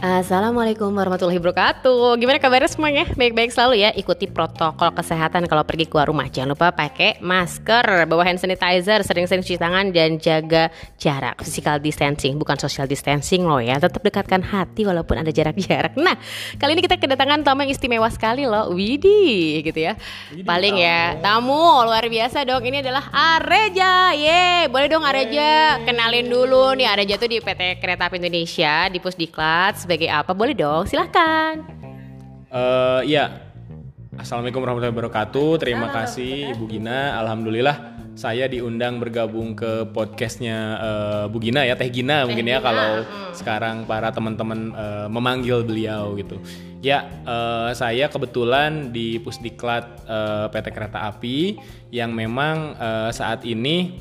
Assalamualaikum warahmatullahi wabarakatuh. Gimana kabarnya semuanya? Baik-baik selalu ya. Ikuti protokol kesehatan kalau pergi keluar rumah. Jangan lupa pakai masker, bawa hand sanitizer, sering-sering cuci tangan dan jaga jarak. Physical distancing, bukan social distancing loh ya. Tetap dekatkan hati walaupun ada jarak-jarak. Nah, kali ini kita kedatangan tamu yang istimewa sekali loh, Widi gitu ya. Paling ya tamu luar biasa dong. Ini adalah Areja. Ye, boleh dong Areja kenalin dulu nih Areja tuh di PT Kereta Api Indonesia di Pusdiklat sebagai apa? Boleh dong, silahkan. Eh ya, assalamualaikum warahmatullahi wabarakatuh. Terima kasih Ibu Gina. Alhamdulillah saya diundang bergabung ke podcastnya eh, Bu Gina ya, Teh Gina mungkin ya Gina, kalau sekarang para teman-teman eh, memanggil beliau gitu. Ya, eh, saya kebetulan di Pusdiklat eh, PT Kereta Api yang memang eh, saat ini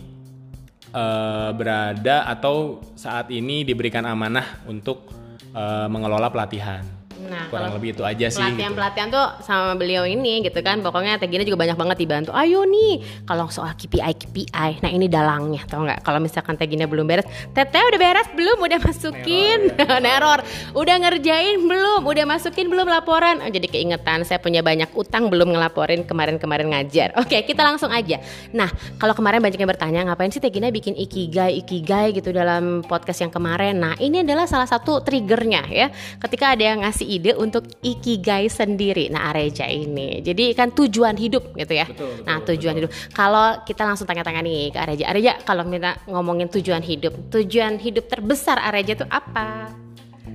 eh, berada atau saat ini diberikan amanah untuk eh, mengelola pelatihan. Nah, Kurang kalau lebih itu aja sih. gitu. pelatihan-pelatihan tuh sama beliau ini gitu kan. Pokoknya Teh Gina juga banyak banget dibantu. Ayo nih kalau soal KPI KPI nah ini dalangnya tau nggak? Kalau misalkan Teh Gina belum beres Teteh udah beres belum? Udah masukin? Neror udah ngerjain belum? Udah masukin belum laporan? Oh, jadi keingetan saya punya banyak utang belum ngelaporin kemarin-kemarin ngajar. Oke kita langsung aja. Nah kalau kemarin banyak yang bertanya ngapain sih Teh Gina bikin ikigai ikigai gitu dalam podcast yang kemarin? Nah ini adalah salah satu triggernya ya. Ketika ada yang ngasih ide untuk ikigai sendiri. Nah Areja ini. Jadi kan tujuan hidup gitu ya. Betul, nah tujuan hidup. Kalau kita langsung tanya-tanya nih ke Areja. Areja kalau kita ngomongin tujuan hidup tujuan hidup terbesar Areja itu apa?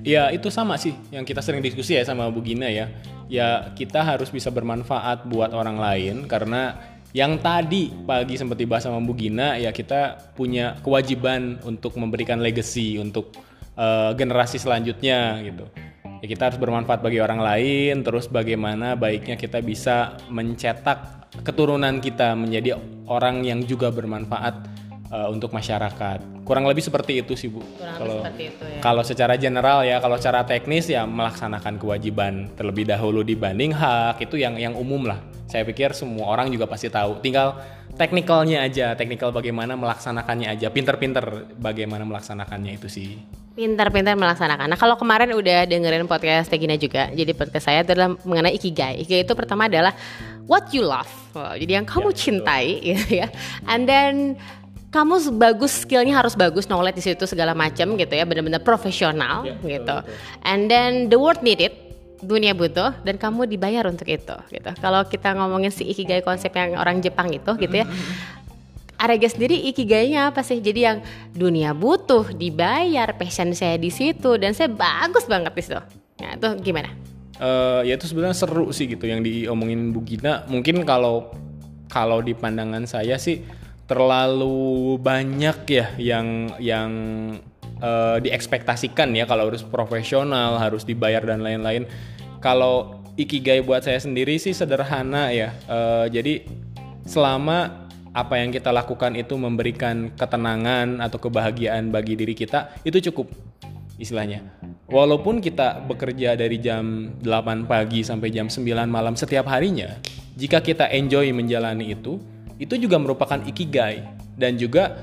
Ya itu sama sih yang kita sering diskusi ya sama Bu Gina ya. Ya kita harus bisa bermanfaat buat orang lain karena yang tadi pagi sempat dibahas sama Bu Gina ya kita punya kewajiban untuk memberikan legacy untuk eh, generasi selanjutnya gitu. Ya kita harus bermanfaat bagi orang lain terus bagaimana baiknya kita bisa mencetak keturunan kita menjadi orang yang juga bermanfaat eh, untuk masyarakat. Kurang lebih seperti itu sih Bu. Kurang lebih Kalau seperti itu ya. kalau secara general ya, kalau secara teknis ya melaksanakan kewajiban terlebih dahulu dibanding hak itu yang yang umum lah. Saya pikir semua orang juga pasti tahu. Tinggal teknikalnya aja, teknikal bagaimana melaksanakannya aja, pinter-pinter bagaimana melaksanakannya itu sih. Pintar-pintar melaksanakan. Nah kalau kemarin udah dengerin podcast Tegina juga, jadi podcast saya itu adalah mengenai ikigai. Ikigai itu pertama adalah what you love, Wow, jadi yang kamu Ya, cintai, gitu ya. And then kamu bagus skillnya harus bagus, knowledge di situ segala macam gitu ya, benar-benar profesional Ya, betul, gitu. betul. And then the world need it, dunia butuh dan kamu dibayar untuk itu gitu. Kalau kita ngomongin si ikigai konsep yang orang Jepang itu gitu ya. Arega sendiri ikigainya apa sih? Jadi yang dunia butuh, dibayar, passion saya di situ dan saya bagus banget di situ. Nah, itu gimana? eh ya itu sebenarnya seru sih gitu yang diomongin Bu Gina. Mungkin kalau kalau di pandangan saya sih terlalu banyak ya yang yang eh, diekspektasikan ya kalau harus profesional, harus dibayar dan lain-lain. Kalau ikigai buat saya sendiri sih sederhana ya. Eh, jadi selama apa yang kita lakukan itu memberikan ketenangan atau kebahagiaan bagi diri kita, itu cukup istilahnya. Walaupun kita bekerja dari jam 8 pagi sampai jam 9 malam setiap harinya, jika kita enjoy menjalani itu, itu juga merupakan ikigai dan juga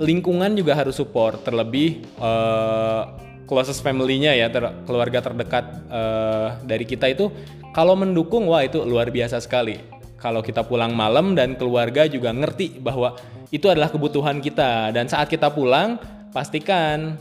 lingkungan juga harus support terlebih eh, closest family-nya ya ter- keluarga terdekat eh, dari kita itu kalau mendukung wah itu luar biasa sekali kalau kita pulang malam dan keluarga juga ngerti bahwa itu adalah kebutuhan kita. Dan saat kita pulang pastikan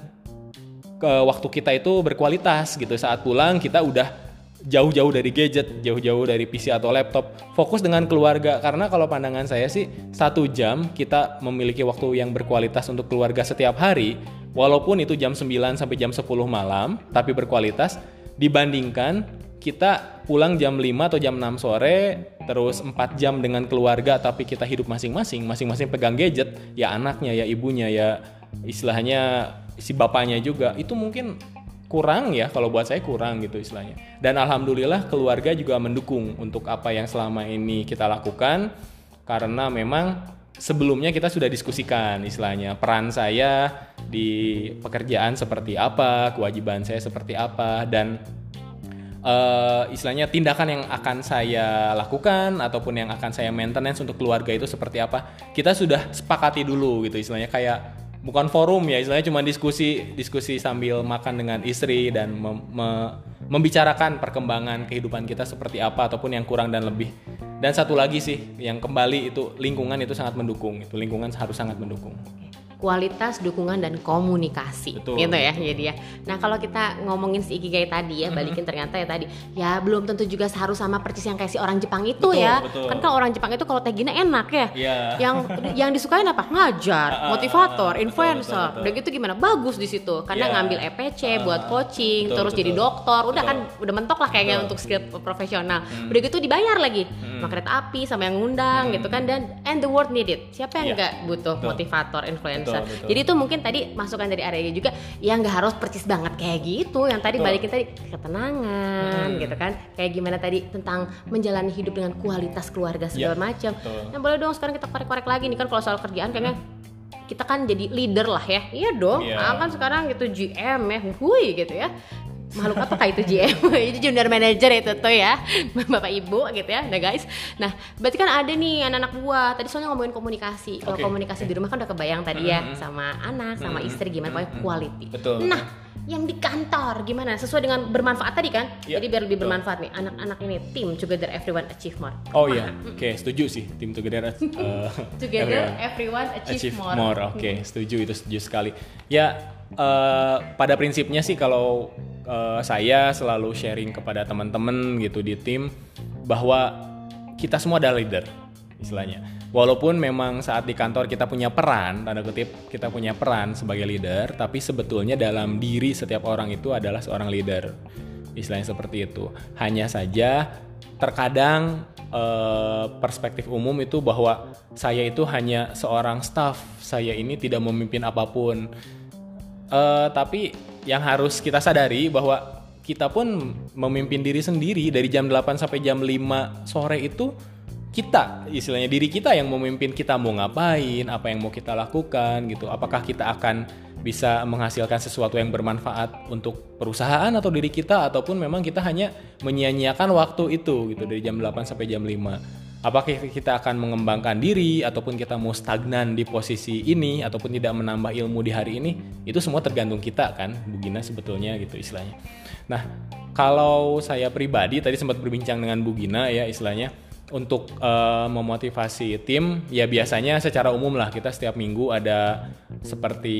ke waktu kita itu berkualitas gitu. Saat pulang kita udah jauh-jauh dari gadget jauh-jauh dari PC atau laptop. Fokus dengan keluarga. Karena kalau pandangan saya sih satu jam kita memiliki waktu yang berkualitas untuk keluarga setiap hari. Walaupun itu jam 9 sampai jam 10 malam tapi berkualitas. Dibandingkan kita pulang jam 5 atau jam 6 sore terus 4 jam dengan keluarga tapi kita hidup masing-masing masing-masing pegang gadget ya anaknya ya ibunya ya istilahnya si bapaknya juga. Itu mungkin kurang ya kalau buat saya kurang gitu istilahnya. Dan alhamdulillah keluarga juga mendukung untuk apa yang selama ini kita lakukan karena memang sebelumnya kita sudah diskusikan istilahnya peran saya di pekerjaan seperti apa kewajiban saya seperti apa dan eh, istilahnya tindakan yang akan saya lakukan ataupun yang akan saya maintenance untuk keluarga itu seperti apa kita sudah sepakati dulu gitu istilahnya. Kayak bukan forum ya istilahnya cuma diskusi diskusi sambil makan dengan istri dan mem- me- membicarakan perkembangan kehidupan kita seperti apa ataupun yang kurang dan lebih. Dan satu lagi sih yang kembali itu lingkungan itu sangat mendukung itu lingkungan harus sangat mendukung kualitas dukungan dan komunikasi Betul, gitu ya jadi ya nah kalau kita ngomongin si ikigai tadi ya balikin ternyata ya tadi ya belum tentu juga harus sama persis yang kayak si orang Jepang itu Betul, ya betul. kan kalau orang Jepang itu kalau teh gina enak ya Iya. yang yang disukain apa ngajar Ah, ah, motivator betul, influencer betul, betul. udah gitu gimana bagus di situ karena Iya. ngambil EPC buat Ah, coaching betul, terus betul. jadi dokter udah Betul. kan udah mentok lah kayaknya Betul. Hmm. untuk skill profesional udah gitu dibayar lagi sama kereta api sama yang ngundang gitu kan. Dan and the world need it. Siapa yang Iya. nggak butuh Betul. motivator influencer? Betul, betul. jadi itu mungkin tadi masukan dari area juga yang nggak harus persis banget kayak gitu. Yang tadi Betul. balikin tadi ketenangan Hmm. gitu kan. Kayak gimana tadi tentang menjalani hidup dengan kualitas keluarga segala Iya, macam yang boleh dong sekarang kita korek-korek lagi nih kan kalau soal kerjaan. Kayaknya kita kan jadi leader lah ya. Iya dong. Iya. ah, kan sekarang gitu GM ya. Hui gitu ya makhluk apa kayak itu GM itu junior manager itu tuh ya. Bapak ibu gitu ya. Nah guys. Nah berarti kan ada nih anak-anak buah. Tadi soalnya ngomongin komunikasi. Kalau Oke. komunikasi di rumah kan udah kebayang tadi ya. Mm-mm. sama anak sama Mm-mm. istri gimana pokoknya quality. Betul. nah yang di kantor gimana? Sesuai dengan bermanfaat tadi kan? Iya, jadi biar lebih betul. bermanfaat nih. Anak-anak ini tim together everyone achieve more. Oh iya. Oke setuju sih. Tim together uh, together everyone. everyone achieve, achieve more, more. Oke, setuju. Itu setuju sekali. Ya eh, pada prinsipnya sih kalau eh, saya selalu sharing kepada teman-teman gitu di tim bahwa kita semua adalah leader istilahnya. Walaupun memang saat di kantor kita punya peran, tanda kutip kita punya peran sebagai leader, tapi sebetulnya dalam diri setiap orang itu adalah seorang leader. Istilahnya seperti itu. Hanya saja terkadang eh, perspektif umum itu bahwa saya itu hanya seorang staff, saya ini tidak memimpin apa pun. Eh, tapi yang harus kita sadari bahwa kita pun memimpin diri sendiri dari jam 8 sampai jam 5 sore itu kita istilahnya diri kita yang memimpin kita mau ngapain, apa yang mau kita lakukan gitu. Apakah kita akan bisa menghasilkan sesuatu yang bermanfaat untuk perusahaan atau diri kita ataupun memang kita hanya menyia-nyiakan waktu itu gitu dari jam 8 sampai jam 5. Apakah kita akan mengembangkan diri ataupun kita mau stagnan di posisi ini ataupun tidak menambah ilmu di hari ini itu semua tergantung kita kan Bu Gina sebetulnya gitu istilahnya. Nah, kalau saya pribadi tadi sempat berbincang dengan Bu Gina ya istilahnya untuk eh, memotivasi tim ya biasanya secara umum lah kita setiap minggu ada seperti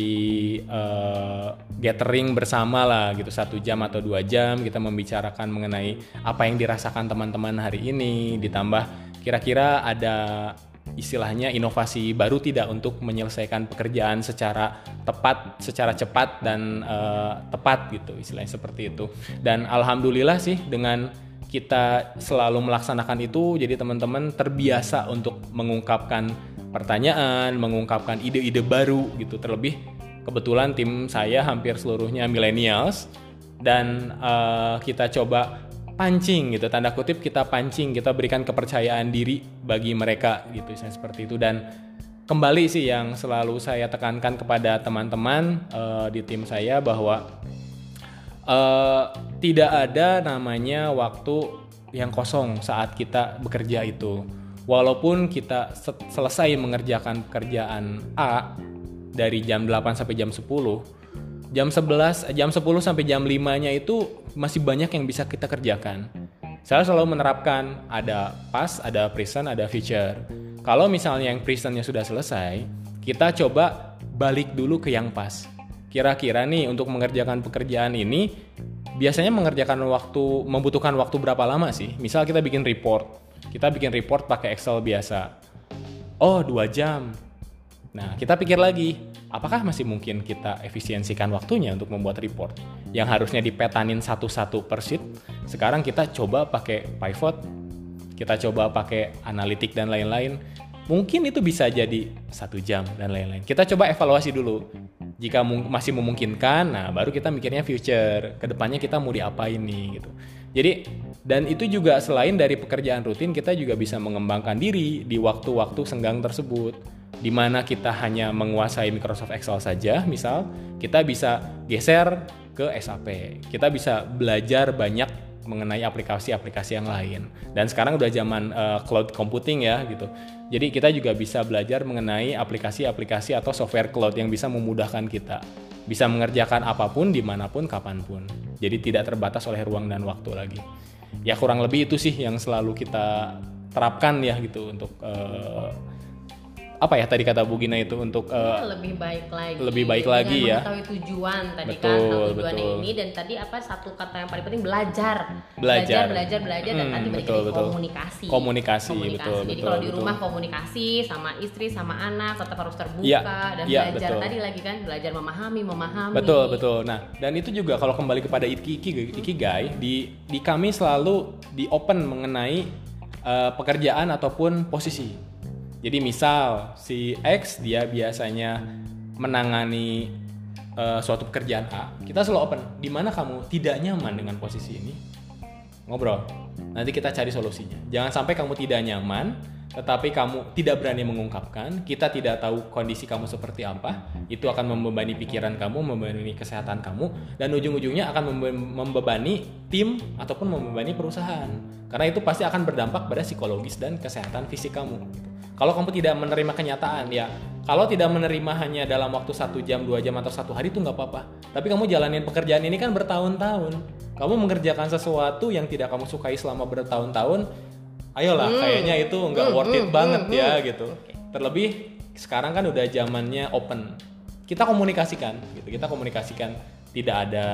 eh, gathering bersama lah gitu satu jam atau dua jam kita membicarakan mengenai apa yang dirasakan teman-teman hari ini ditambah kira-kira ada istilahnya inovasi baru tidak untuk menyelesaikan pekerjaan secara tepat, secara cepat dan eh, tepat gitu istilahnya seperti itu. Dan alhamdulillah sih dengan kita selalu melaksanakan itu jadi teman-teman terbiasa untuk mengungkapkan pertanyaan, mengungkapkan ide-ide baru gitu. Terlebih kebetulan tim saya hampir seluruhnya millennials dan eh, kita coba pancing gitu tanda kutip kita pancing kita berikan kepercayaan diri bagi mereka gitu misalnya seperti itu. Dan kembali sih yang selalu saya tekankan kepada teman-teman eh, di tim saya bahwa eh, tidak ada namanya waktu yang kosong saat kita bekerja itu. Walaupun kita se- selesai mengerjakan pekerjaan A dari jam 8 sampai jam 10 jam 11 jam 10 sampai jam 5 nya itu masih banyak yang bisa kita kerjakan. Saya selalu menerapkan ada pas ada present ada future. Kalau misalnya yang presentnya sudah selesai kita coba balik dulu ke yang pas kira-kira nih untuk mengerjakan pekerjaan ini biasanya mengerjakan waktu membutuhkan waktu berapa lama sih misal kita bikin report kita bikin report pakai Excel biasa oh dua jam Nah, kita pikir lagi, apakah masih mungkin kita efisiensikan waktunya untuk membuat report yang harusnya dipetanin satu-satu per sheet? Sekarang kita coba pakai pivot, kita coba pakai analitik dan lain-lain. Mungkin itu bisa jadi satu jam dan lain-lain. Kita coba evaluasi dulu. Jika mung- masih memungkinkan, nah baru kita mikirnya future. Ke depannya kita mau diapain nih gitu. Jadi dan itu juga selain dari pekerjaan rutin kita juga bisa mengembangkan diri di waktu-waktu senggang tersebut di mana kita hanya menguasai Microsoft Excel saja, misal kita bisa geser ke SAP. Kita bisa belajar banyak mengenai aplikasi-aplikasi yang lain. Dan sekarang udah zaman uh, cloud computing ya gitu. Jadi kita juga bisa belajar mengenai aplikasi-aplikasi atau software cloud yang bisa memudahkan kita bisa mengerjakan apa pun di mana pun kapan pun. Jadi tidak terbatas oleh ruang dan waktu lagi. Ya kurang lebih itu sih yang selalu kita terapkan ya gitu untuk uh, apa ya tadi kata Bu Gina itu untuk uh, lebih baik lagi lebih baik lagi ya mengetahui tujuan tadi betul, kan tujuan betul. ini dan tadi apa satu kata yang paling penting belajar belajar belajar belajar dan Hmm, tadi balik betul, betul. komunikasi Komunikasi, betul, jadi betul, kalau di rumah komunikasi sama istri sama anak tetap harus terbuka Iya, dan iya, belajar betul. tadi lagi kan belajar memahami memahami Betul betul. Nah dan itu juga kalau kembali kepada iki iki ikigai di di kami selalu di open mengenai eh, pekerjaan ataupun posisi. Jadi misal si X dia biasanya menangani eh, suatu pekerjaan A, kita selalu open. Di mana kamu tidak nyaman dengan posisi ini? Ngobrol. Nanti kita cari solusinya. Jangan sampai kamu tidak nyaman, tetapi kamu tidak berani mengungkapkan, kita tidak tahu kondisi kamu seperti apa, itu akan membebani pikiran kamu, membebani kesehatan kamu, dan ujung-ujungnya akan membe- membebani tim ataupun membebani perusahaan. Karena itu pasti akan berdampak pada psikologis dan kesehatan fisik kamu. Kalau kamu tidak menerima kenyataan, ya kalau tidak menerima hanya dalam waktu satu jam, dua jam atau satu hari itu nggak apa-apa. Tapi kamu jalanin pekerjaan ini kan bertahun-tahun. Kamu mengerjakan sesuatu yang tidak kamu sukai selama bertahun-tahun, ayolah kayaknya itu nggak worth it banget ya gitu. Terlebih sekarang kan udah zamannya open. Kita komunikasikan gitu. Kita komunikasikan tidak ada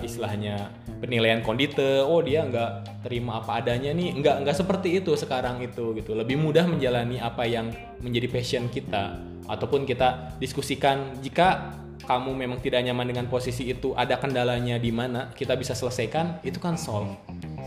istilahnya penilaian kondite. Oh dia nggak terima apa adanya nih. Nggak nggak seperti itu sekarang itu gitu. Lebih mudah menjalani apa yang menjadi passion kita ataupun kita diskusikan jika kamu memang tidak nyaman dengan posisi itu ada kendalanya di mana kita bisa selesaikan itu kan solve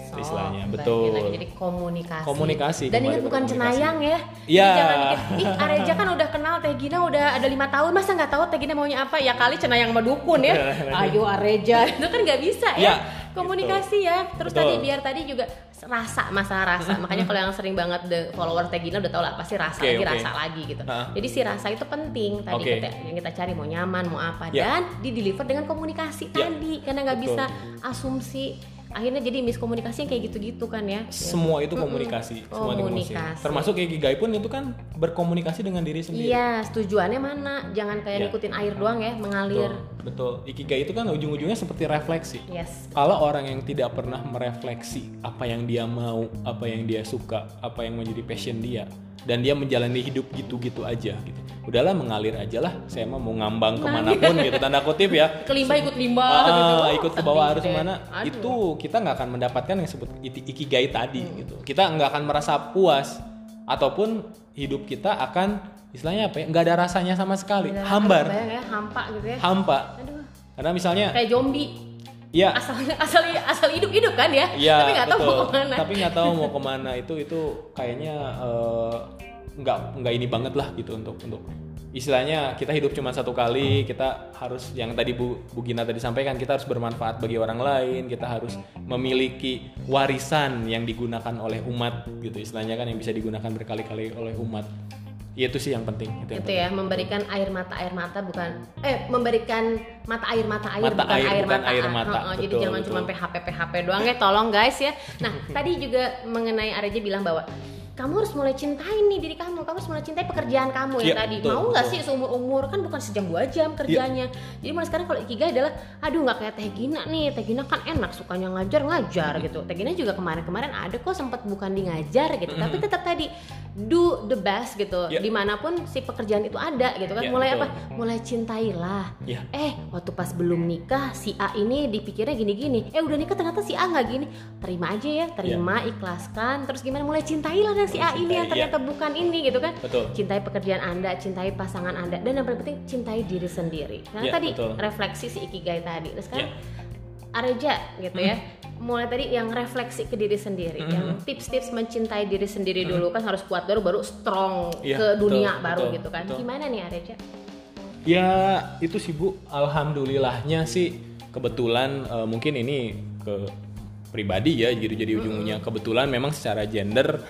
So, istilahnya betul lagi, jadi komunikasi. Komunikasi, Dan ke bukan cenayang ya. Iya. Jangan mikir, ih Areja kan udah kenal Teh Gina udah ada lima tahun, masa nggak tahu Teh Gina maunya apa? Ya kali cenayang sama dukun ya. Ayo Areja, itu kan nggak bisa Iya, ya. Komunikasi ya. Terus Betul. tadi biar tadi juga rasa masalah rasa. Makanya kalau yang sering banget the follower Teh Gina udah tau lah pasti rasa Oke, lagi oke. rasa lagi gitu. Nah. Jadi si rasa itu penting tadi Oke. kita, yang kita cari mau nyaman mau apa Ya. dan di deliver dengan komunikasi Ya. tadi karena nggak bisa asumsi akhirnya jadi miskomunikasi yang kayak gitu-gitu kan ya. semua itu komunikasi semua itu Komunikasi. termasuk kayak Gigai pun itu kan berkomunikasi dengan diri sendiri Iya, tujuannya mana? Jangan kayak Iya. ngikutin air doang ya, mengalir. betul betul ikigai itu kan ujung-ujungnya seperti refleksi Yes. kalau orang yang tidak pernah merefleksi apa yang dia mau, apa yang dia suka, apa yang menjadi passion dia, dan dia menjalani hidup gitu-gitu aja gitu. Udahlah mengalir aja lah. Saya mah mau ngambang ke mana pun gitu tanda kutip ya. Ke limbah ikut limbah Ah, gitu. Oh, ikut ke bawah arus sedih deh. mana Aduh. itu kita nggak akan mendapatkan yang disebut ikigai tadi Hmm. gitu kita nggak akan merasa puas ataupun hidup kita akan istilahnya apa ya nggak ada rasanya sama sekali Beneran, hambar ya, hampa gitu ya. hampa Aduh, karena misalnya kayak zombie. Ya Asal asal asal hidup hidup kan ya. Iya, Tapi nggak tahu betul. mau ke mana. Tapi nggak tahu mau ke mana itu itu kayaknya eh, nggak nggak ini banget lah gitu untuk untuk istilahnya kita hidup cuma satu kali kita harus yang tadi Bu, Bu Gina tadi sampaikan kita harus bermanfaat bagi orang lain kita harus memiliki warisan yang digunakan oleh umat gitu istilahnya kan yang bisa digunakan berkali-kali oleh umat Ya, itu sih yang penting itu yang itu ya memberikan air mata air mata bukan eh memberikan mata air mata air Mata bukan air, air, bukan mata, air Ah, mata. heeh, jadi Betul, jangan betul. cuma PHP PHP doang ya tolong guys ya nah tadi juga mengenai Areja bilang bahwa kamu harus mulai cintai nih diri kamu. Kamu harus mulai cintai pekerjaan kamu yang Iya, tadi. betul, mau nggak sih seumur umur? Kan bukan sejam dua jam kerjanya. Jadi mulai sekarang kalau ikigai adalah aduh nggak kayak Teh Gina nih. Teh Gina kan enak sukanya ngajar ngajar gitu. Teh Gina juga kemarin-kemarin ada kok sempat bukan di ngajar gitu. Tapi tetap tadi do the best gitu. Iya. di mana pun si pekerjaan itu ada gitu kan. Iya, mulai betul. apa? Mulai cintailah. Iya. eh waktu pas belum nikah si A ini dipikirnya gini-gini. Eh udah nikah ternyata si A nggak gini. Terima aja ya terima ikhlaskan. Terus gimana? Mulai cintailah dan si A ini yang Cintai, ternyata bukan ini gitu kan? Betul. cintai pekerjaan anda cintai pasangan anda dan yang paling penting cintai diri sendiri. Karena Iya, tadi betul. refleksi si ikigai tadi terus kan Iya. Areja gitu ya. Mulai tadi yang refleksi ke diri sendiri Mm-hmm. yang tips-tips mencintai diri sendiri dulu kan harus kuat baru baru strong Iya, ke dunia betul, baru betul, gitu kan. betul. gimana nih Areja? Ya itu sih Bu, alhamdulillahnya sih kebetulan eh, mungkin ini ke pribadi ya jadi jadi ujung-ujungnya. Kebetulan memang secara gender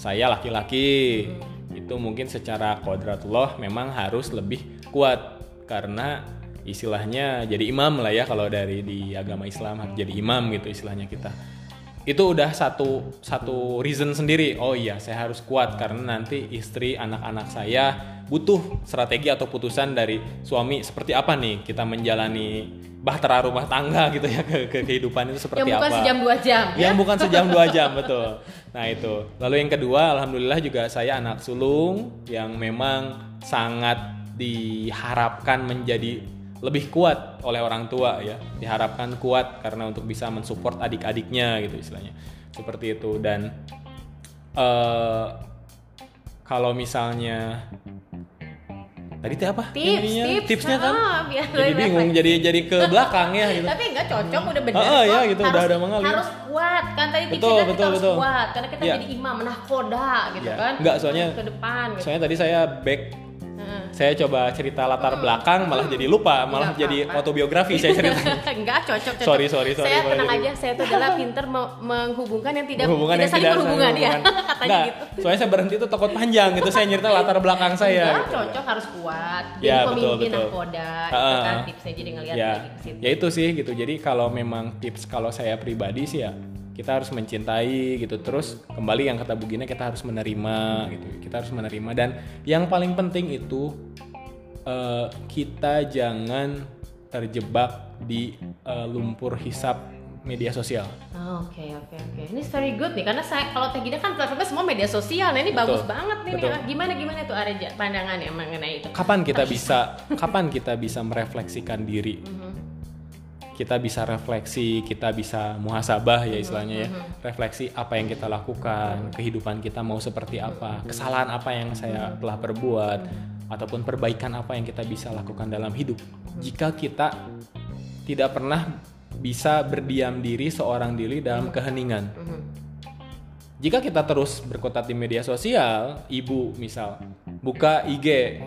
saya laki-laki. Itu mungkin secara kodratullah memang harus lebih kuat karena istilahnya jadi imam lah ya kalau dari di agama Islam jadi imam gitu istilahnya kita itu udah satu satu reason sendiri. Oh iya saya harus kuat karena nanti istri anak-anak saya butuh strategi atau putusan dari suami seperti apa nih kita menjalani bahtera rumah tangga gitu ya ke, ke kehidupan itu seperti yang bukan apa. sejam dua jam. Ya? yang bukan sejam dua jam betul. Nah itu. Lalu yang kedua alhamdulillah juga saya anak sulung yang memang sangat diharapkan menjadi lebih kuat oleh orang tua ya diharapkan kuat karena untuk bisa mensupport adik-adiknya gitu istilahnya seperti itu dan uh, kalau misalnya tadi teh apa tips ininya? tips tipsnya kan Ah, biar jadi bingung refleks. jadi jadi ke belakang ya gitu tapi enggak cocok udah benar Ah, ah, ya, gitu, harus, udah ada mengalir. harus kuat kan tadi tipsnya Betul, kan kita betul, harus betul. kuat karena kita Iya. jadi imam menahkoda gitu Ya. kan Enggak, soalnya- ke depan gitu soalnya tadi saya back. Saya coba cerita latar belakang malah jadi lupa malah Nggak jadi apa-apa. autobiografi saya cerita. Enggak cocok cocok. Sorry, sorry, sorry, saya tenang aja saya tuh adalah pinter me- menghubungkan yang tidak hubungan tidak yang saling berhubungan ya katanya Nggak, gitu. soalnya saya berhenti itu takut panjang gitu saya nyerita latar belakang saya. Enggak gitu. cocok harus kuat. Jadi Ya, betul, pemimpin betul. nahkoda Ah, itu kan tipsnya jadi ngelihat ya. lagi ke situ. Ya itu sih gitu. Jadi kalau memang tips kalau saya pribadi sih ya kita harus mencintai gitu terus kembali yang kata Bugina kita harus menerima gitu kita harus menerima dan yang paling penting itu eh, kita jangan terjebak di eh, lumpur hisap media sosial Oh, Oke oke oke. Ini very good nih karena saya kalau Teh kan platformnya semua media sosial. Nah ini Betul. bagus banget nih. Betul. nih. Gimana gimana tuh Areja pandangannya mengenai itu? kapan kita bisa kapan kita bisa merefleksikan diri Mhm. Kita bisa refleksi, kita bisa muhasabah ya istilahnya ya. Refleksi apa yang kita lakukan, kehidupan kita mau seperti apa, kesalahan apa yang saya telah perbuat ataupun perbaikan apa yang kita bisa lakukan dalam hidup. Jika kita tidak pernah bisa berdiam diri seorang diri dalam keheningan. Jika kita terus berkutat di media sosial, ibu misal buka IG,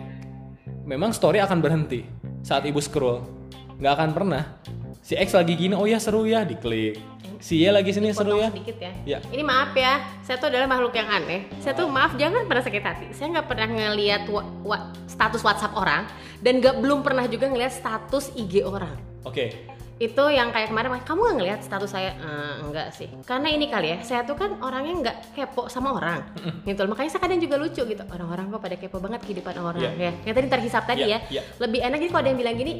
memang story akan berhenti saat ibu scroll, nggak akan pernah. Si X lagi gini, oh ya seru ya, diklik. Si Y lagi sini seru ya. sedikit ya. Ya. Ini maaf ya, saya tuh adalah makhluk yang aneh. Saya tuh maaf jangan pernah sakit hati. Saya nggak pernah ngelihat wa- wa- status WhatsApp orang dan nggak belum pernah juga ngelihat status IG orang. Oke, itu yang kayak kemarin kamu nggak ngelihat status saya Eh, enggak sih karena ini kali ya saya tuh kan orangnya nggak kepo sama orang gitu makanya saya kadang juga lucu gitu orang-orang kok pada kepo banget kehidupan orang Iya. ya yang tadi terhisap tadi Iya, ya iya. lebih enak jadi kalau ada yang bilang gini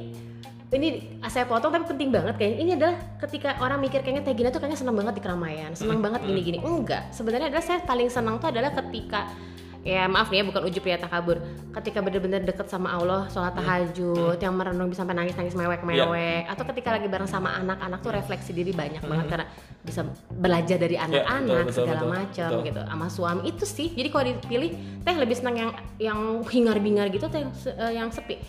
ini saya potong tapi penting banget kayaknya. Ini adalah ketika orang mikir kayaknya Teh Gina tuh kayaknya senang banget di keramaian senang banget gini-gini. Enggak. Sebenarnya adalah saya paling senang tuh adalah ketika ya maaf nih ya bukan ujub ya takabur. Ketika bener-bener deket sama Allah sholat tahajud yang merenung bisa sampai nangis-nangis mewek-mewek. Atau ketika lagi bareng sama anak-anak tuh refleksi diri banyak banget karena bisa belajar dari anak-anak betul, segala macam gitu sama suami. Itu sih. Jadi kalau dipilih teh lebih senang yang yang hingar-bingar gitu atau yang se- eh, yang sepi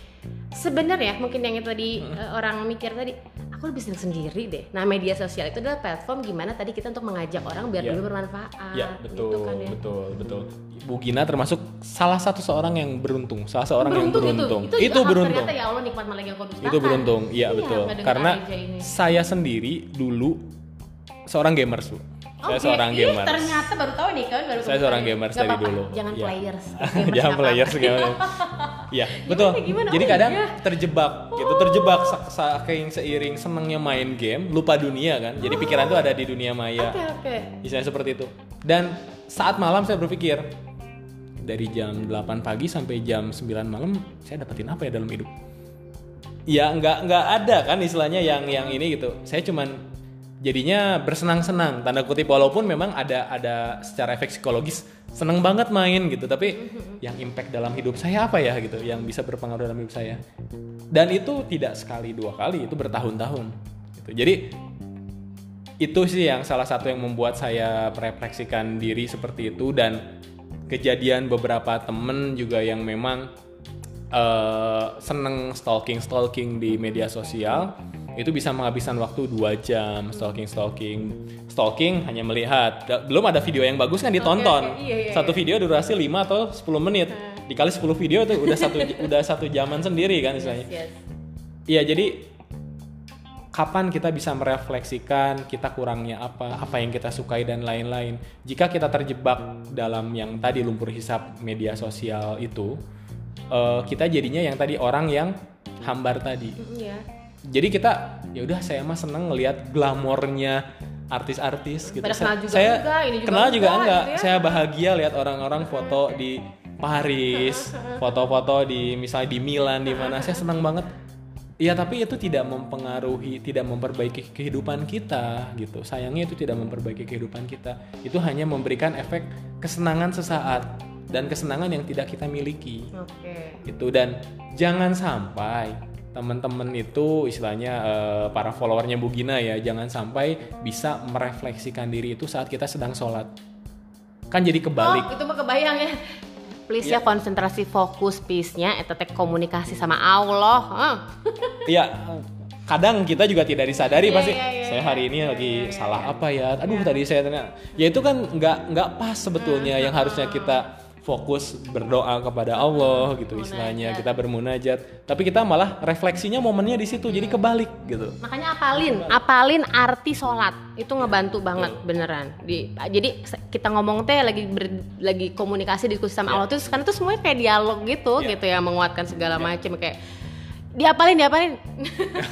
sebenarnya mungkin yang itu tadi eh, orang mikir tadi aku lebih senang sendiri deh nah media sosial itu adalah platform gimana tadi kita untuk mengajak orang biar Ya. lebih bermanfaat ya betul, gitu kan ya betul, betul. Bu Gina termasuk salah satu seorang yang beruntung, salah seorang yang beruntung. itu, Itu, juga beruntung. ternyata ya Allah nikmat malah yang kau dustakan. Itu beruntung, iya betul. ngedenger Karena saya sendiri dulu seorang gamers bu. Saya Oke, seorang ih, gamers. ternyata baru tahu nih kan baru Saya seorang nih. gamers dari dulu. Jangan Iya. players. Jangan players gimana? Iya, betul. gimana? Jadi Oh, kadang iya. terjebak gitu, terjebak sa- saking seiring senangnya main game, lupa dunia kan. Jadi pikiran tuh ada di dunia maya. Oke oke. Misalnya seperti itu. Dan saat malam saya berpikir dari jam 8 pagi sampai jam 9 malam saya dapetin apa ya dalam hidup? Ya nggak nggak ada kan istilahnya yang yang ini gitu. Saya cuman jadinya bersenang-senang. Tanda kutip walaupun memang ada ada secara efek psikologis seneng banget main gitu. Tapi yang impact dalam hidup saya apa ya gitu yang bisa berpengaruh dalam hidup saya? Dan itu tidak sekali dua kali itu bertahun-tahun gitu. Jadi itu sih yang salah satu yang membuat saya merefleksikan diri seperti itu. Dan kejadian beberapa temen juga yang memang eh, seneng stalking stalking di media sosial itu bisa menghabiskan waktu dua jam stalking stalking stalking hanya melihat belum ada video yang bagus kan ditonton oke. Iya, iya, satu video durasi 5 atau 10 menit dikali 10 video itu udah satu udah satu jaman sendiri kan istilahnya Yes. Iya jadi kapan kita bisa merefleksikan kita kurangnya apa, apa yang kita sukai dan lain-lain. Jika kita terjebak dalam yang tadi lumpur hisap media sosial itu, eh, kita jadinya yang tadi orang yang hambar tadi. Iya. Jadi kita ya udah saya mah seneng ngelihat glamornya artis-artis gitu. Pada Saya- kenal juga saya enggak, ini juga kenal juga enggak, gitu ya. Saya bahagia lihat orang-orang foto di Paris, foto-foto di misalnya di Milan di mana. Saya senang banget. Iya tapi itu tidak mempengaruhi, tidak memperbaiki kehidupan kita gitu. Sayangnya itu tidak memperbaiki kehidupan kita. Itu hanya memberikan efek kesenangan sesaat dan kesenangan yang tidak kita miliki Oke. itu dan jangan sampai teman-teman itu istilahnya eh, para followernya Bu Gina ya jangan sampai bisa merefleksikan diri itu saat kita sedang sholat. Kan jadi kebalik. Oh, itu mah kebayang ya. Please ya konsentrasi fokus peace-nya eta teh komunikasi sama Allah. Iya kadang kita juga tidak disadari Iya, pasti iya, iya, saya hari ini lagi salah apa ya? Aduh tadi saya ternyata ya itu kan nggak nggak pas sebetulnya yang harusnya kita fokus berdoa kepada Allah gitu istilahnya. Kita bermunajat. Tapi kita malah refleksinya momennya di situ jadi kebalik gitu. Makanya apalin, apalin arti sholat. Itu ngebantu banget beneran. Di, jadi kita ngomong teh lagi ber- lagi komunikasi diskusi sama Allah tuh karena tuh semuanya kayak dialog gitu Iya. gitu ya menguatkan segala macam kayak diapalin diapalin.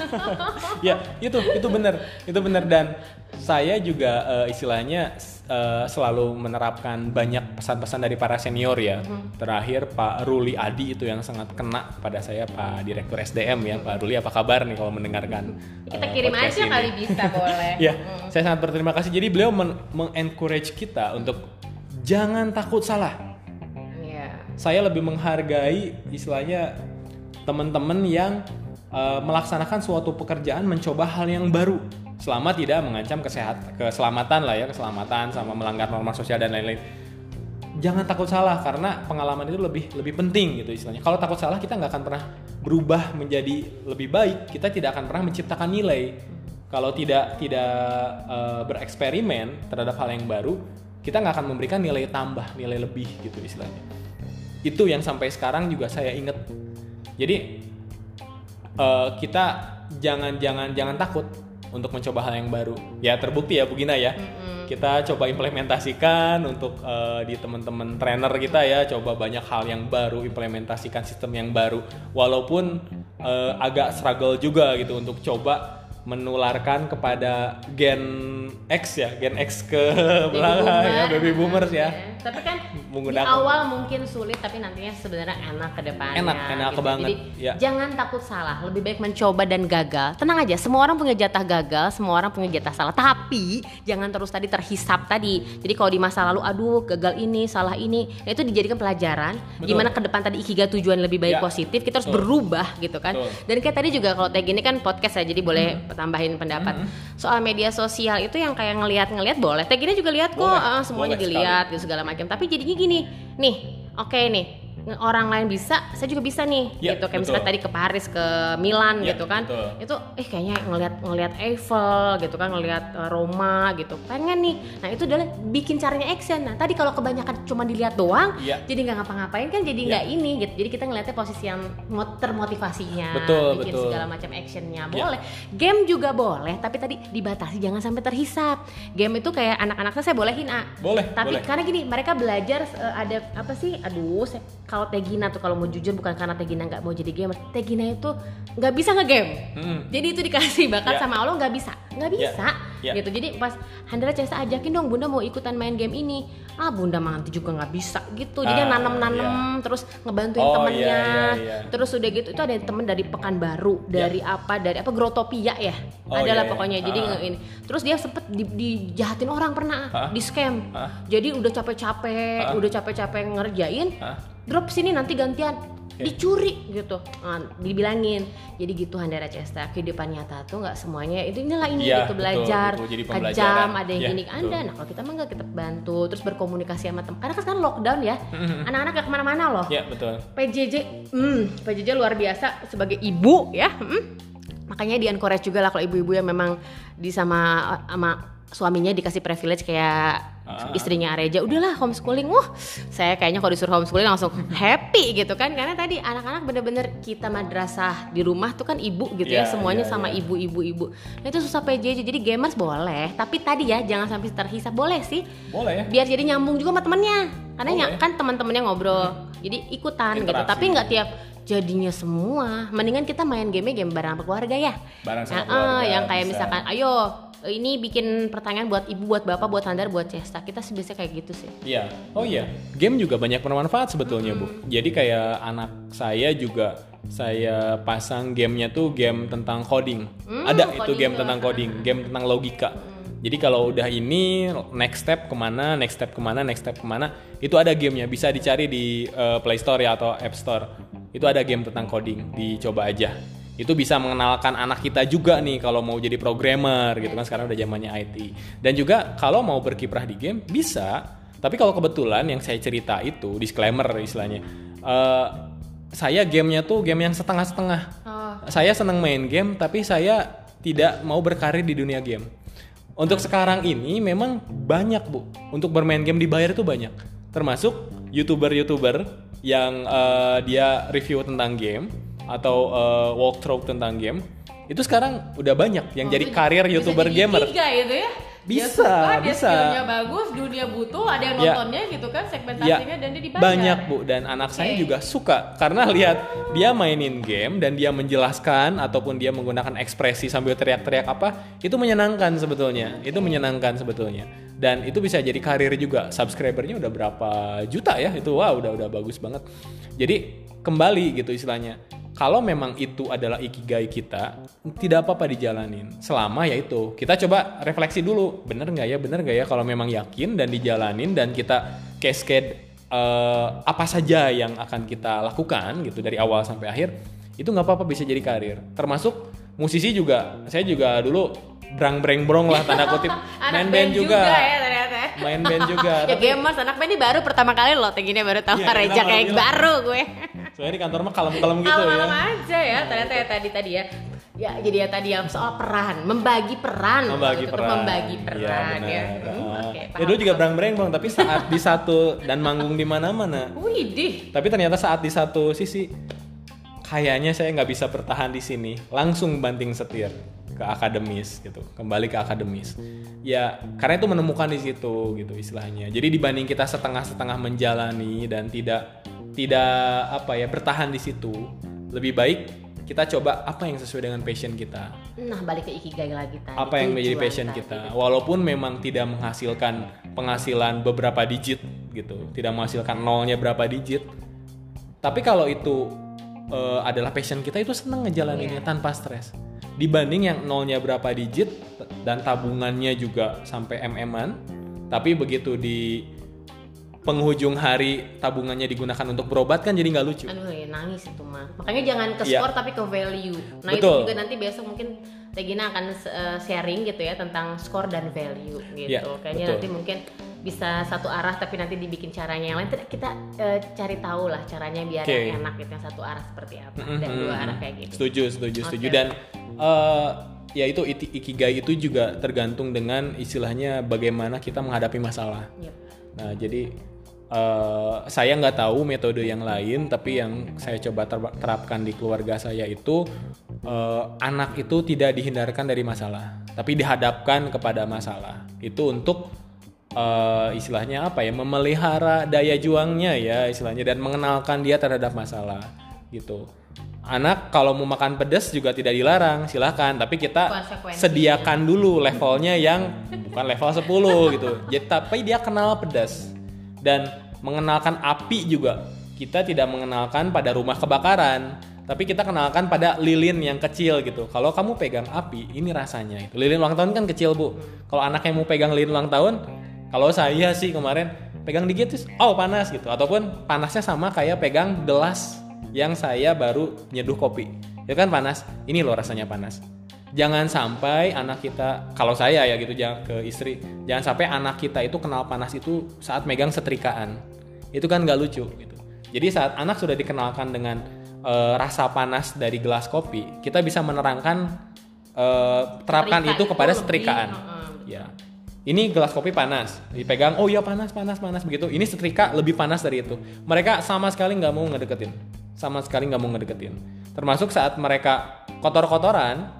ya itu itu benar itu benar dan saya juga eh, istilahnya eh, selalu menerapkan banyak pesan-pesan dari para senior ya terakhir Pak Ruli Adi itu yang sangat kena pada saya Pak Direktur SDM ya Pak Ruli apa kabar nih kalau mendengarkan kita eh, kirim aja ini? kali bisa boleh. ya saya sangat berterima kasih jadi beliau men- mengencourage kita untuk jangan takut salah Iya. saya lebih menghargai istilahnya teman-teman yang uh, melaksanakan suatu pekerjaan mencoba hal yang baru. Selama tidak mengancam kesehat keselamatan lah ya keselamatan sama melanggar norma sosial dan lain-lain. Jangan takut salah karena pengalaman itu lebih lebih penting gitu istilahnya. Kalau takut salah kita nggak akan pernah berubah menjadi lebih baik. Kita tidak akan pernah menciptakan nilai. Kalau tidak tidak uh, bereksperimen terhadap hal yang baru kita nggak akan memberikan nilai tambah nilai lebih gitu istilahnya. Itu yang sampai sekarang juga saya inget jadi eh, kita jangan jangan jangan takut untuk mencoba hal yang baru. Ya terbukti ya Bu Gina ya. Kita coba implementasikan untuk eh, di teman-teman trainer kita ya coba banyak hal yang baru implementasikan sistem yang baru. Walaupun eh, agak struggle juga gitu untuk coba menularkan kepada gen X ya gen X ke belakang ya baby boomers ya Tapi kan Menggunakan- di awal mungkin sulit tapi nantinya sebenarnya enak ke depannya. Enak, enak gitu. banget, Jadi ya. jangan takut salah, lebih baik mencoba dan gagal. Tenang aja, semua orang punya jatah gagal, semua orang punya jatah salah. Tapi jangan terus tadi terhisap tadi. Jadi kalau di masa lalu aduh gagal ini, salah ini, nah itu dijadikan pelajaran Betul. gimana ke depan tadi ikiga tujuan lebih baik Ya, positif, kita harus betul. berubah gitu kan. Betul. Dan kayak tadi juga kalau tag ini kan podcast ya, jadi boleh tambahin pendapat. Soal media sosial itu yang kayak ngelihat-ngelihat boleh. Tag ini juga lihat kok, Boleh, ah, semuanya boleh dilihat gitu segala macam. Tapi jadinya gini, nih, oke nih. Orang lain bisa, saya juga bisa nih, Ya, gitu. Kayak betul. misalnya tadi ke Paris, ke Milan, Ya, gitu kan. betul. Itu, eh kayaknya ngelihat ngelihat Eiffel, gitu kan, ngelihat eh, Roma, gitu. Pengen nih. Nah itu adalah bikin caranya action. Nah tadi kalau kebanyakan cuma dilihat doang, Ya. jadi nggak ngapa-ngapain kan, jadi Ya. nggak ini, gitu. Jadi kita ngelihatnya posisi yang mot- termotivasinya, Betul, bikin betul. segala macam actionnya. Ya. Boleh. Game juga boleh, tapi tadi dibatasi jangan sampai terhisap. Game itu kayak anak-anak saya bolehin ah. boleh Tapi boleh karena gini, mereka belajar eh, ada apa sih? Aduh, saya- kalau Tegina tuh kalau mau jujur bukan karena Tegina nggak mau jadi gamer. Tegina itu nggak bisa ngegame. Mm. Jadi itu dikasih bakat Ya. sama Allah nggak bisa, nggak Ya. bisa. Ya. Gitu. Jadi pas Handra Cesa ajakin dong, Bunda mau ikutan main game ini. Ah, Bunda nanti juga nggak bisa gitu. Jadi Ah, nanam-nanam terus ngebantuin Oh, temennya. iya, iya, iya. Terus udah gitu itu ada temen dari Pekanbaru, dari apa? Dari apa Grotopia ya. Oh, Adalah iya, iya. pokoknya. Jadi Ah. ini. Terus dia sempet di, dijahatin orang pernah, Hah? di scam. Hah? Jadi udah capek-capek, Hah? udah capek-capek ngerjain, Hah? Drop sini nanti gantian. Oke. Dicuri gitu, nah, dibilangin. Jadi gitu Handara Cesta, kehidupan nyata tuh nggak semuanya itu inilah ini Iya, gitu betul, belajar, betul. Pembelajaran. kejam, ada yang Iya, gini, betul. anda. Nah kalau kita mah nggak kita bantu, terus berkomunikasi sama teman. Karena kan sekarang lockdown ya, anak-anak gak ke mana-mana loh. ya betul PJJ, hmm, PJJ luar biasa sebagai ibu ya. hmm. Makanya di encourage juga lah kalau ibu-ibu yang memang di sama sama suaminya dikasih privilege kayak Ah. istrinya Areja, udahlah homeschooling. Wah, saya kayaknya kalau disuruh homeschooling langsung happy gitu kan. Karena tadi anak-anak bener-bener kita madrasah di rumah tuh kan ibu gitu ya, Iya, semuanya iya, sama iya. ibu-ibu ibu. Nah itu susah PJJ. Jadi gamers boleh, tapi tadi ya jangan sampai terhisap. Boleh sih, boleh ya biar jadi nyambung juga sama temennya karena Boleh. kan teman-temannya ngobrol jadi ikutan gitu Interaksi. tapi nggak tiap jadinya semua mendingan kita main game game bareng keluarga ya barang sama Nah, keluarga yang kayak bisa. misalkan ayo ini bikin pertanyaan buat ibu, buat bapak, buat Sandar, buat Cesta. Kita biasanya kayak gitu sih. Iya. Oh iya. Game juga banyak bermanfaat sebetulnya, Bu. Jadi kayak anak saya juga saya pasang gamenya tuh game tentang coding. Ada itu coding game tuh. tentang coding, game tentang logika. Jadi kalau udah ini next step ke mana, next step ke mana, next step ke mana, itu ada gamenya bisa dicari di eh, Play Store ya atau App Store. Itu ada game tentang coding, dicoba aja. Itu bisa mengenalkan anak kita juga nih kalau mau jadi programmer gitu kan sekarang udah zamannya IT. Dan juga kalau mau berkiprah di game bisa, tapi kalau kebetulan yang saya cerita itu disclaimer istilahnya. eh, saya gamenya tuh game yang setengah-setengah. Oh. Saya senang main game, tapi saya tidak mau berkarir di dunia game. Untuk sekarang ini memang banyak bu, untuk bermain game dibayar itu banyak. Termasuk youtuber-youtuber yang eh, dia review tentang game atau eh, walkthrough tentang game, itu sekarang udah banyak yang jadi karir Bisa youtuber jadi gamer. Tiga itu ya. dia Bisa, suka, dia bisa. skillnya bagus, dunia butuh, ada yang Ya. nontonnya gitu kan Ya, segmentasinya dan dia dibayar. banyak bu dan anak saya Oke. juga suka karena lihat dia mainin game dan dia menjelaskan ataupun dia menggunakan ekspresi sambil teriak-teriak apa itu menyenangkan sebetulnya itu menyenangkan sebetulnya dan itu bisa jadi karir juga subscribernya udah berapa juta ya itu wah udah udah bagus banget jadi kembali gitu istilahnya kalau memang itu adalah ikigai kita tidak apa-apa dijalanin. Selama ya itu kita coba refleksi dulu. Bener nggak ya bener nggak ya kalau memang yakin dan dijalanin dan kita cascade eh, apa saja yang akan kita lakukan gitu dari awal sampai akhir itu nggak apa-apa bisa jadi karir. Termasuk musisi juga. Saya juga dulu brang breng brong lah tanda kutip. Main band juga, ya ternyata. Main band juga. Ya Tapi- gamers anak band ini baru pertama kali loh Tegine baru tahu Iya, kita Reja baru kayak bilang. baru gue. Soalnya di kantor mah kalem-kalem gitu ya. Malam aja ya ternyata ya tadi tadi ya. Ya jadi ya tadi yang soal peran membagi peran. Membagi peran. membagi peran Iya, ya, benar. Hmm, Ah. oke, ya dulu juga brang breng bang tapi saat di satu dan manggung di mana-mana. Widih. Tapi ternyata saat di satu sisi kayaknya saya nggak bisa bertahan di sini. Langsung banting setir ke akademis gitu kembali ke akademis. Ya karena itu menemukan di situ gitu istilahnya. Jadi dibanding kita setengah-setengah menjalani dan tidak tidak apa ya bertahan di situ lebih baik kita coba apa yang sesuai dengan passion kita. Nah balik ke ikigai lagi tadi apa yang menjadi passion tadi. kita walaupun memang tidak menghasilkan penghasilan beberapa digit gitu tidak menghasilkan nolnya berapa digit. Tapi kalau itu eh, adalah passion kita itu seneng ngejalaninnya Iya. tanpa stres dibanding yang nolnya berapa digit dan tabungannya juga sampai mm-an tapi begitu di penghujung hari tabungannya digunakan untuk berobat kan jadi nggak lucu Aduh ya nangis itu mah. Makanya jangan ke Iya. skor tapi ke value. Nah Betul. itu juga nanti besok mungkin Regina akan eh, sharing gitu ya tentang skor dan value gitu. Iya, Kayaknya betul. nanti mungkin bisa satu arah tapi nanti dibikin caranya yang lain. Kita eh, cari tahu lah caranya biar Oke. yang enak gitu yang satu arah seperti apa dan Mhm. dua arah kayak gitu. Setuju, setuju, setuju. Oke. Dan eh, ya itu ikigai itu juga tergantung dengan istilahnya bagaimana kita menghadapi masalah. Yep. Nah, jadi eh, saya nggak tahu metode yang lain, tapi yang saya coba ter- terapkan di keluarga saya itu eh, anak itu tidak dihindarkan dari masalah, tapi dihadapkan kepada masalah. Itu untuk eh, istilahnya apa ya, memelihara daya juangnya ya istilahnya dan mengenalkan dia terhadap masalah gitu. Anak kalau mau makan pedas juga tidak dilarang, silahkan. Tapi kita sediakan dulu levelnya yang bukan level 10 gitu. Jadi tapi dia kenal pedas dan mengenalkan api juga. Kita tidak mengenalkan pada rumah kebakaran, tapi kita kenalkan pada lilin yang kecil gitu. Kalau kamu pegang api, ini rasanya itu. Lilin ulang tahun kan kecil bu. Kalau anaknya mau pegang lilin ulang tahun, kalau saya sih kemarin pegang dikit terus, oh panas gitu. Ataupun panasnya sama kayak pegang gelas yang saya baru nyeduh kopi. Itu kan panas. Ini loh rasanya panas. Jangan sampai anak kita, kalau saya ya gitu jangan ke istri, jangan sampai anak kita itu kenal panas itu saat megang setrikaan. Itu kan nggak lucu gitu. Jadi saat anak sudah dikenalkan dengan eh, rasa panas dari gelas kopi, kita bisa menerangkan eh, terapkan itu kepada lebih, setrikaan. heeh, Ya. Ini gelas kopi panas, dipegang, oh iya panas, panas, panas begitu. Ini setrika lebih panas dari itu. Mereka sama sekali nggak mau ngedeketin, sama sekali nggak mau ngedeketin. Termasuk saat mereka kotor-kotoran,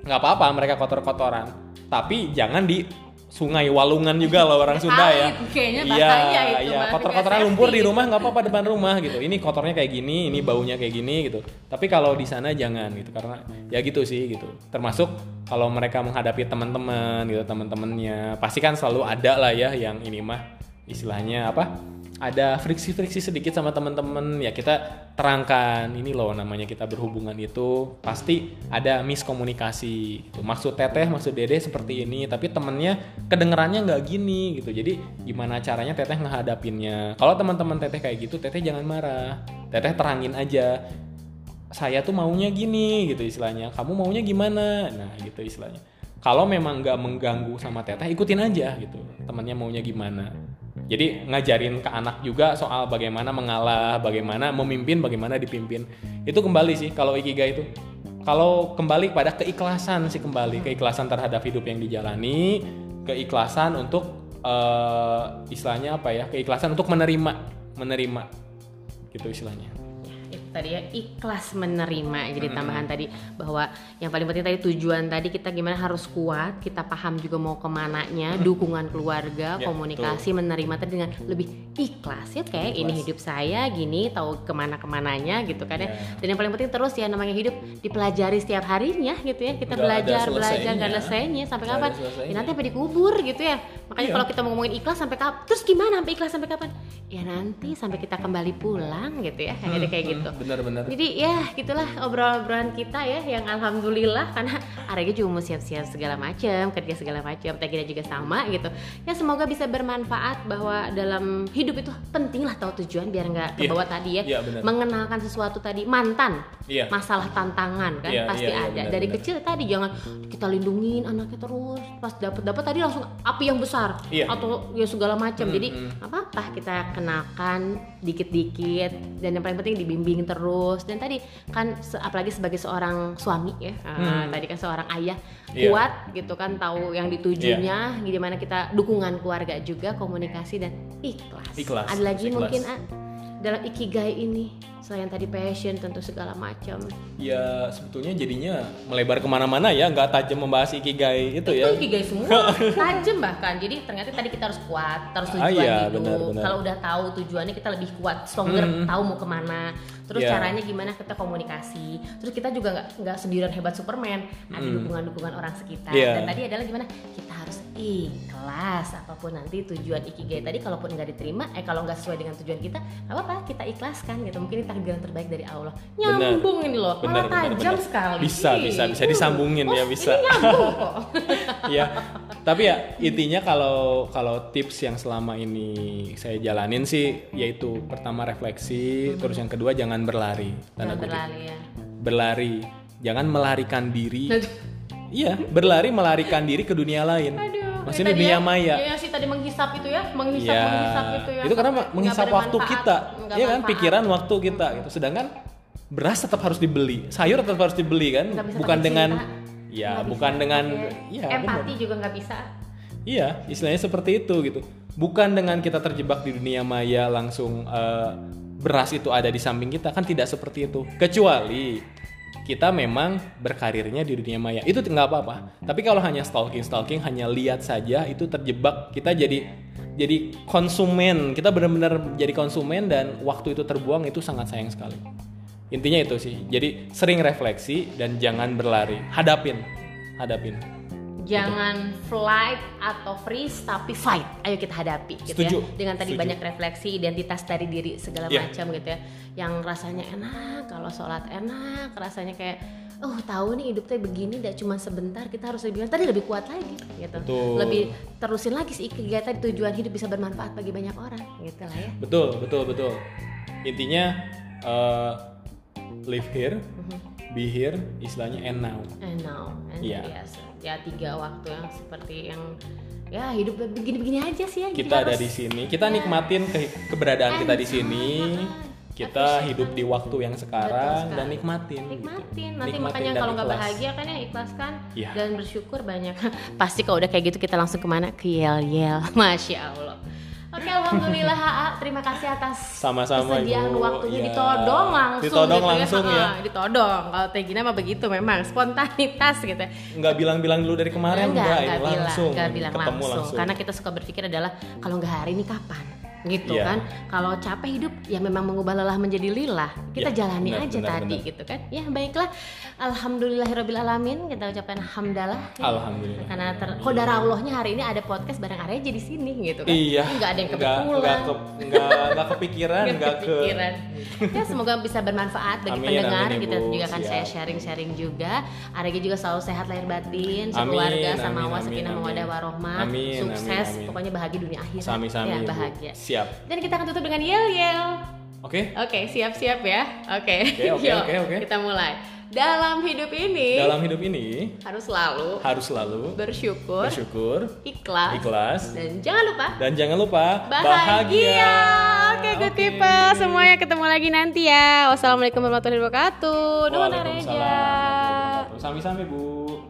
nggak apa-apa mereka kotor-kotoran, tapi jangan di sungai walungan juga loh orang Sunda ya. Kayaknya Iya, itu iya, Nggak lumpur di rumah nggak apa-apa depan rumah gitu. Ini kotornya kayak gini, ini baunya kayak gini gitu. Tapi kalau di sana jangan gitu karena ya gitu sih gitu. Termasuk kalau mereka menghadapi teman-teman gitu, teman-temannya pasti kan selalu ada lah ya yang ini mah istilahnya apa? Ada friksi-friksi sedikit sama teman-teman. Ya kita terangkan. Ini loh namanya kita berhubungan itu. Pasti ada miskomunikasi gitu. Maksud teteh, maksud dede seperti ini tapi temennya kedengerannya nggak gini gitu. Jadi gimana caranya teteh ngehadapinnya? Kalau teman-teman teteh kayak gitu, teteh jangan marah. Teteh terangin aja. Saya tuh maunya gini gitu istilahnya. Kamu maunya gimana? Nah gitu istilahnya. Kalau memang nggak mengganggu sama teteh ikutin aja gitu. Temannya maunya gimana jadi ngajarin ke anak juga soal bagaimana mengalah bagaimana memimpin bagaimana dipimpin. Itu kembali sih kalau ikigai itu. Kalau kembali pada keikhlasan sih kembali. Keikhlasan terhadap hidup yang dijalani keikhlasan untuk eh, istilahnya apa ya? Keikhlasan untuk menerima menerima gitu istilahnya tadi ya ikhlas menerima. Jadi tambahan tadi bahwa yang paling penting tadi tujuan tadi kita gimana harus kuat kita paham juga mau ke mananya dukungan keluarga Ya, komunikasi menerima tadi dengan lebih ikhlas. Ya kayak ini hidup saya gini tahu ke mana ke mananya gitu kan ya. Ya. dan yang paling penting terus ya namanya hidup dipelajari setiap harinya gitu ya. Kita ada belajar belajar nggak ada selesainya. Sampai Nggak kapan? selesainya. ya nanti sampai dikubur gitu ya. Makanya Iya. kalau kita mau ngomongin ikhlas sampai kapan terus gimana sampai ikhlas sampai kapan? Ya nanti sampai kita kembali pulang gitu ya. Jadi kayak gitu benar-benar jadi ya gitulah obrolan-obrolan kita ya yang alhamdulillah karena Arega juga mau siap-siap segala macam kerja segala macam Tegina juga sama gitu ya semoga bisa bermanfaat bahwa dalam hidup itu penting lah tahu tujuan biar nggak Iya. kebawa tadi ya Iya, benar. mengenalkan sesuatu tadi mantan Iya. masalah tantangan kan Iya, pasti iya, iya, ada benar, dari benar. kecil tadi jangan kita lindungin anaknya terus pas dapet dapet tadi langsung api yang besar Iya. atau ya segala macam Hmm, jadi apa apa kita kenakan dikit-dikit dan yang paling penting dibimbing terus dan tadi kan se- apalagi sebagai seorang suami ya uh, Hmm. tadi kan seorang ayah Iya. kuat gitu kan tahu yang ditujunya gimana kita dukungan keluarga juga komunikasi dan ikhlas, Ikhlas, ada lagi ikhlas. mungkin ah, dalam ikigai ini selain tadi passion tentu segala macam ya sebetulnya jadinya melebar ke mana-mana ya nggak tajam membahas ikigai itu ya itu ikigai semua tajam bahkan jadi ternyata tadi kita harus kuat terus Ah, tujuan iya, benar, benar. kalau udah tahu tujuannya kita lebih kuat stronger Hmm. tahu mau ke mana terus Iya. caranya gimana kita komunikasi terus kita juga nggak nggak sendirian hebat superman ada Hmm. dukungan dukungan orang sekitar Iya. dan tadi adalah gimana kita harus ikhlas apa pun nanti tujuan ikigai tadi kalaupun nggak diterima eh kalau nggak sesuai dengan tujuan kita nggak apa-apa kita ikhlaskan gitu mungkin takdir yang terbaik dari Allah. Nyambung ini loh malah benar, tajam sekali. Bisa, bisa, bisa disambungin ya, oh, bisa. ini nyambung kok. Ya tapi ya intinya kalau kalau tips yang selama ini saya jalanin sih yaitu pertama refleksi terus yang kedua jangan berlari tanda Jangan berlari ya. Berlari. Jangan melarikan diri. Iya berlari melarikan diri ke dunia lain. Aduh, maksudnya yang tadi dunia ya, maya Ya, yang sih tadi menghisap itu ya, menghisap, Ya, menghisap itu ya. itu karena menghisap waktu kita, ya kan, manfaat. pikiran waktu kita gitu. Sedangkan beras tetap harus dibeli, sayur tetap harus dibeli kan, bukan dengan, ya bukan dengan, ya empati juga nggak bisa. Iya, istilahnya seperti itu gitu. Bukan dengan kita terjebak di dunia maya langsung eh, beras itu ada di samping kita kan tidak seperti itu. Kecuali kita memang berkarirnya di dunia maya itu nggak apa-apa. Tapi kalau hanya stalking stalking hanya lihat saja itu terjebak kita jadi jadi konsumen kita benar-benar jadi konsumen dan waktu itu terbuang itu sangat sayang sekali. Intinya itu sih. Jadi sering refleksi dan jangan berlari. Hadapin, hadapin. Jangan flight atau freeze tapi fight. Ayo kita hadapi gitu Setuju, ya. Dengan tadi setuju. banyak refleksi identitas dari diri segala Iya. macam gitu ya. Yang rasanya enak, kalau sholat enak, rasanya kayak oh tahu nih hidup teh begini tidak cuma sebentar kita harus lebih tadi lebih kuat lagi gitu Betul. lebih terusin lagi sih kegiatan tujuan hidup bisa bermanfaat bagi banyak orang gitu lah ya Betul, betul, betul. Intinya eh, live here, be here, istilahnya and now. And now, and Iya. biasa. Ya tiga waktu yang seperti yang ya hidup begini-begini aja sih ya. Kita ada harus- di sini, kita Ya. nikmatin ke- keberadaan kita di sini. Kita hidup di waktu yang sekarang dan nikmatin. gitu. Nikmatin. Nanti Nikmatin makanya kalau nggak bahagia kan ya ikhlaskan Iya. dan bersyukur banyak. Pasti kalau udah kayak gitu kita langsung ke mana? Ke yel yel. Masya Allah. Oke, alhamdulillah AA. Terima kasih atas Sama-sama, kesediaan Ibu. waktunya Iya. ditodong langsung. Ditodong gitu langsung ya. Ah, ditodong. Kalau Teh Gina mah begitu memang spontanitas gitu. nggak bilang-bilang dulu dari kemarin enggak, enggak, enggak bilang, langsung enggak bilang ketemu langsung. Karena kita suka berpikir adalah kalau nggak hari ini kapan? Gitu Iya. kan. Kalau capek hidup ya memang mengubah lelah menjadi lillah. Kita Ya, jalani benar, aja benar, tadi benar. gitu kan. Ya baiklah. Alhamdulillahirabbil alamin. Kita ucapkan hamdalah. ya. Alhamdulillah. Karena ter kodara Allahnya hari ini ada podcast bareng Arya di sini gitu kan. Iya. Nggak ada yang kebetulan. Nggak ke, kepikiran, Nggak nggak ke. kepikiran. ya semoga bisa bermanfaat bagi Amin, pendengar. amin, Kita Ibu. juga akan saya sharing-sharing juga. Arya juga selalu sehat lahir batin, sekeluarga sama wasakinah mawadah warohmah, sukses, amin, amin. pokoknya bahagia dunia akhirat. Ya, bahagia. Siap. Dan kita akan tutup dengan yel yel. Oke. Oke, siap-siap ya. Oke. Oke, oke, oke. Kita mulai. Dalam hidup ini Dalam hidup ini harus selalu harus selalu bersyukur, bersyukur, ikhlas, ikhlas, dan jangan lupa dan jangan lupa bahagia. Oke, good Oke. people. Semuanya ketemu lagi nanti ya. Wassalamualaikum warahmatullahi wabarakatuh. Waalaikumsalam. Sami-sami Bu.